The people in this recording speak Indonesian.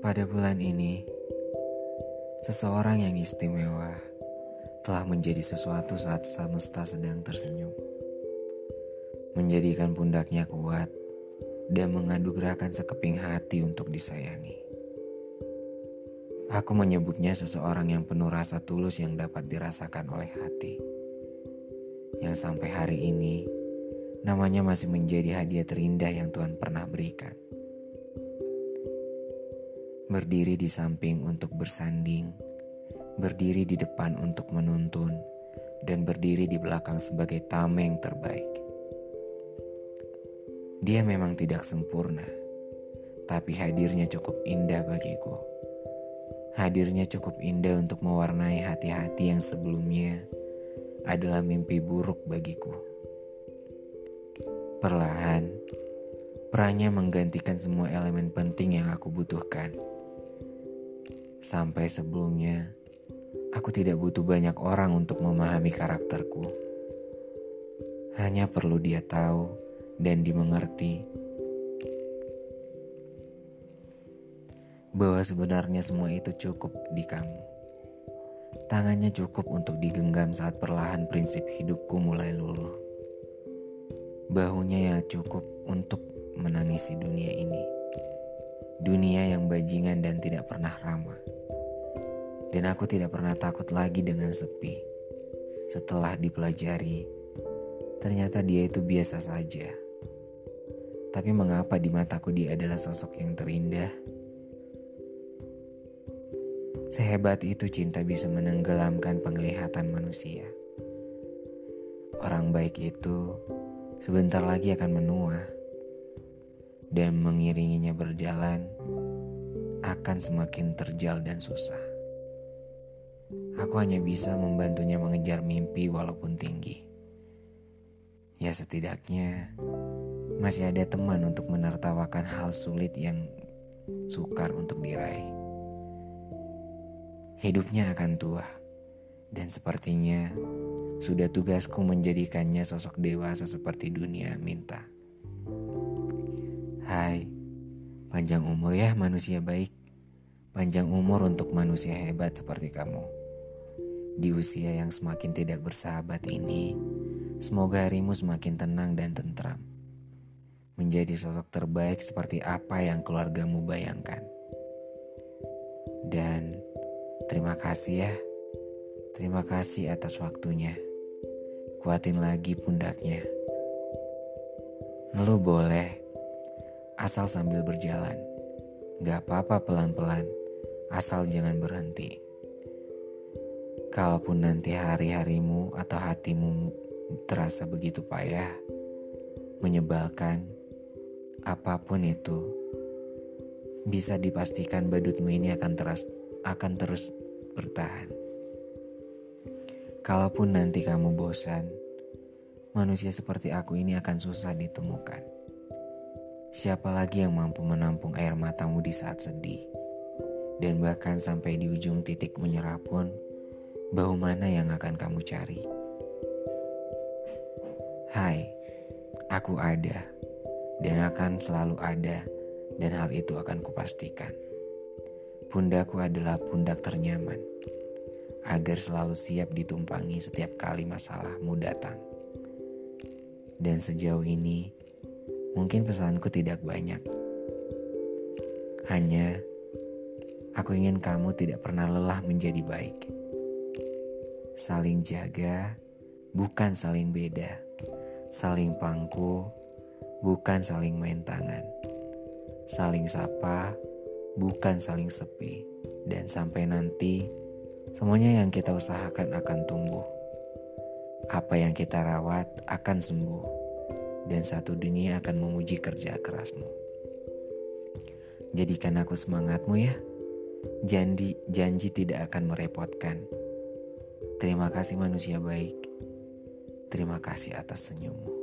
Pada bulan ini, seseorang yang istimewa telah menjadi sesuatu saat semesta sedang tersenyum. Menjadikan pundaknya kuat dan mengadugrakan sekeping hati untuk disayangi. Aku menyebutnya seseorang yang penuh rasa tulus yang dapat dirasakan oleh hati. Yang sampai hari ini, namanya masih menjadi hadiah terindah yang Tuhan pernah berikan berdiri di samping untuk bersanding, berdiri di depan untuk menuntun, dan berdiri di belakang sebagai tameng terbaik. Dia memang tidak sempurna, tapi hadirnya cukup indah bagiku. Hadirnya cukup indah untuk mewarnai hati-hati yang sebelumnya adalah mimpi buruk bagiku. Perlahan, perannya menggantikan semua elemen penting yang aku butuhkan Sampai sebelumnya, aku tidak butuh banyak orang untuk memahami karakterku. Hanya perlu dia tahu dan dimengerti bahwa sebenarnya semua itu cukup di kamu. Tangannya cukup untuk digenggam saat perlahan prinsip hidupku mulai luluh. Bahunya yang cukup untuk menangisi dunia ini. Dunia yang bajingan dan tidak pernah ramah. Dan aku tidak pernah takut lagi dengan sepi. Setelah dipelajari, ternyata dia itu biasa saja. Tapi mengapa di mataku dia adalah sosok yang terindah? Sehebat itu cinta bisa menenggelamkan penglihatan manusia. Orang baik itu sebentar lagi akan menua dan mengiringinya berjalan akan semakin terjal dan susah. Aku hanya bisa membantunya mengejar mimpi walaupun tinggi. Ya setidaknya masih ada teman untuk menertawakan hal sulit yang sukar untuk diraih. Hidupnya akan tua dan sepertinya sudah tugasku menjadikannya sosok dewasa seperti dunia minta. Hai, panjang umur ya manusia baik. Panjang umur untuk manusia hebat seperti kamu. Di usia yang semakin tidak bersahabat ini, semoga harimu semakin tenang dan tentram. Menjadi sosok terbaik seperti apa yang keluargamu bayangkan. Dan terima kasih ya. Terima kasih atas waktunya. Kuatin lagi pundaknya. Ngeluh boleh, asal sambil berjalan. Gak apa-apa pelan-pelan, asal jangan berhenti. Kalaupun nanti hari-harimu atau hatimu terasa begitu payah, menyebalkan, apa pun itu, bisa dipastikan badutmu ini akan terus akan terus bertahan. Kalaupun nanti kamu bosan, manusia seperti aku ini akan susah ditemukan. Siapa lagi yang mampu menampung air matamu di saat sedih? Dan bahkan sampai di ujung titik menyerah pun, bau mana yang akan kamu cari? Hai, aku ada dan akan selalu ada dan hal itu akan kupastikan. Pundaku adalah pundak ternyaman agar selalu siap ditumpangi setiap kali masalahmu datang. Dan sejauh ini, Mungkin pesanku tidak banyak. Hanya aku ingin kamu tidak pernah lelah menjadi baik. Saling jaga, bukan saling beda. Saling pangku, bukan saling main tangan. Saling sapa, bukan saling sepi. Dan sampai nanti, semuanya yang kita usahakan akan tumbuh. Apa yang kita rawat akan sembuh. Dan satu dunia akan memuji kerja kerasmu. Jadikan aku semangatmu ya. Janji, janji tidak akan merepotkan. Terima kasih manusia baik. Terima kasih atas senyummu.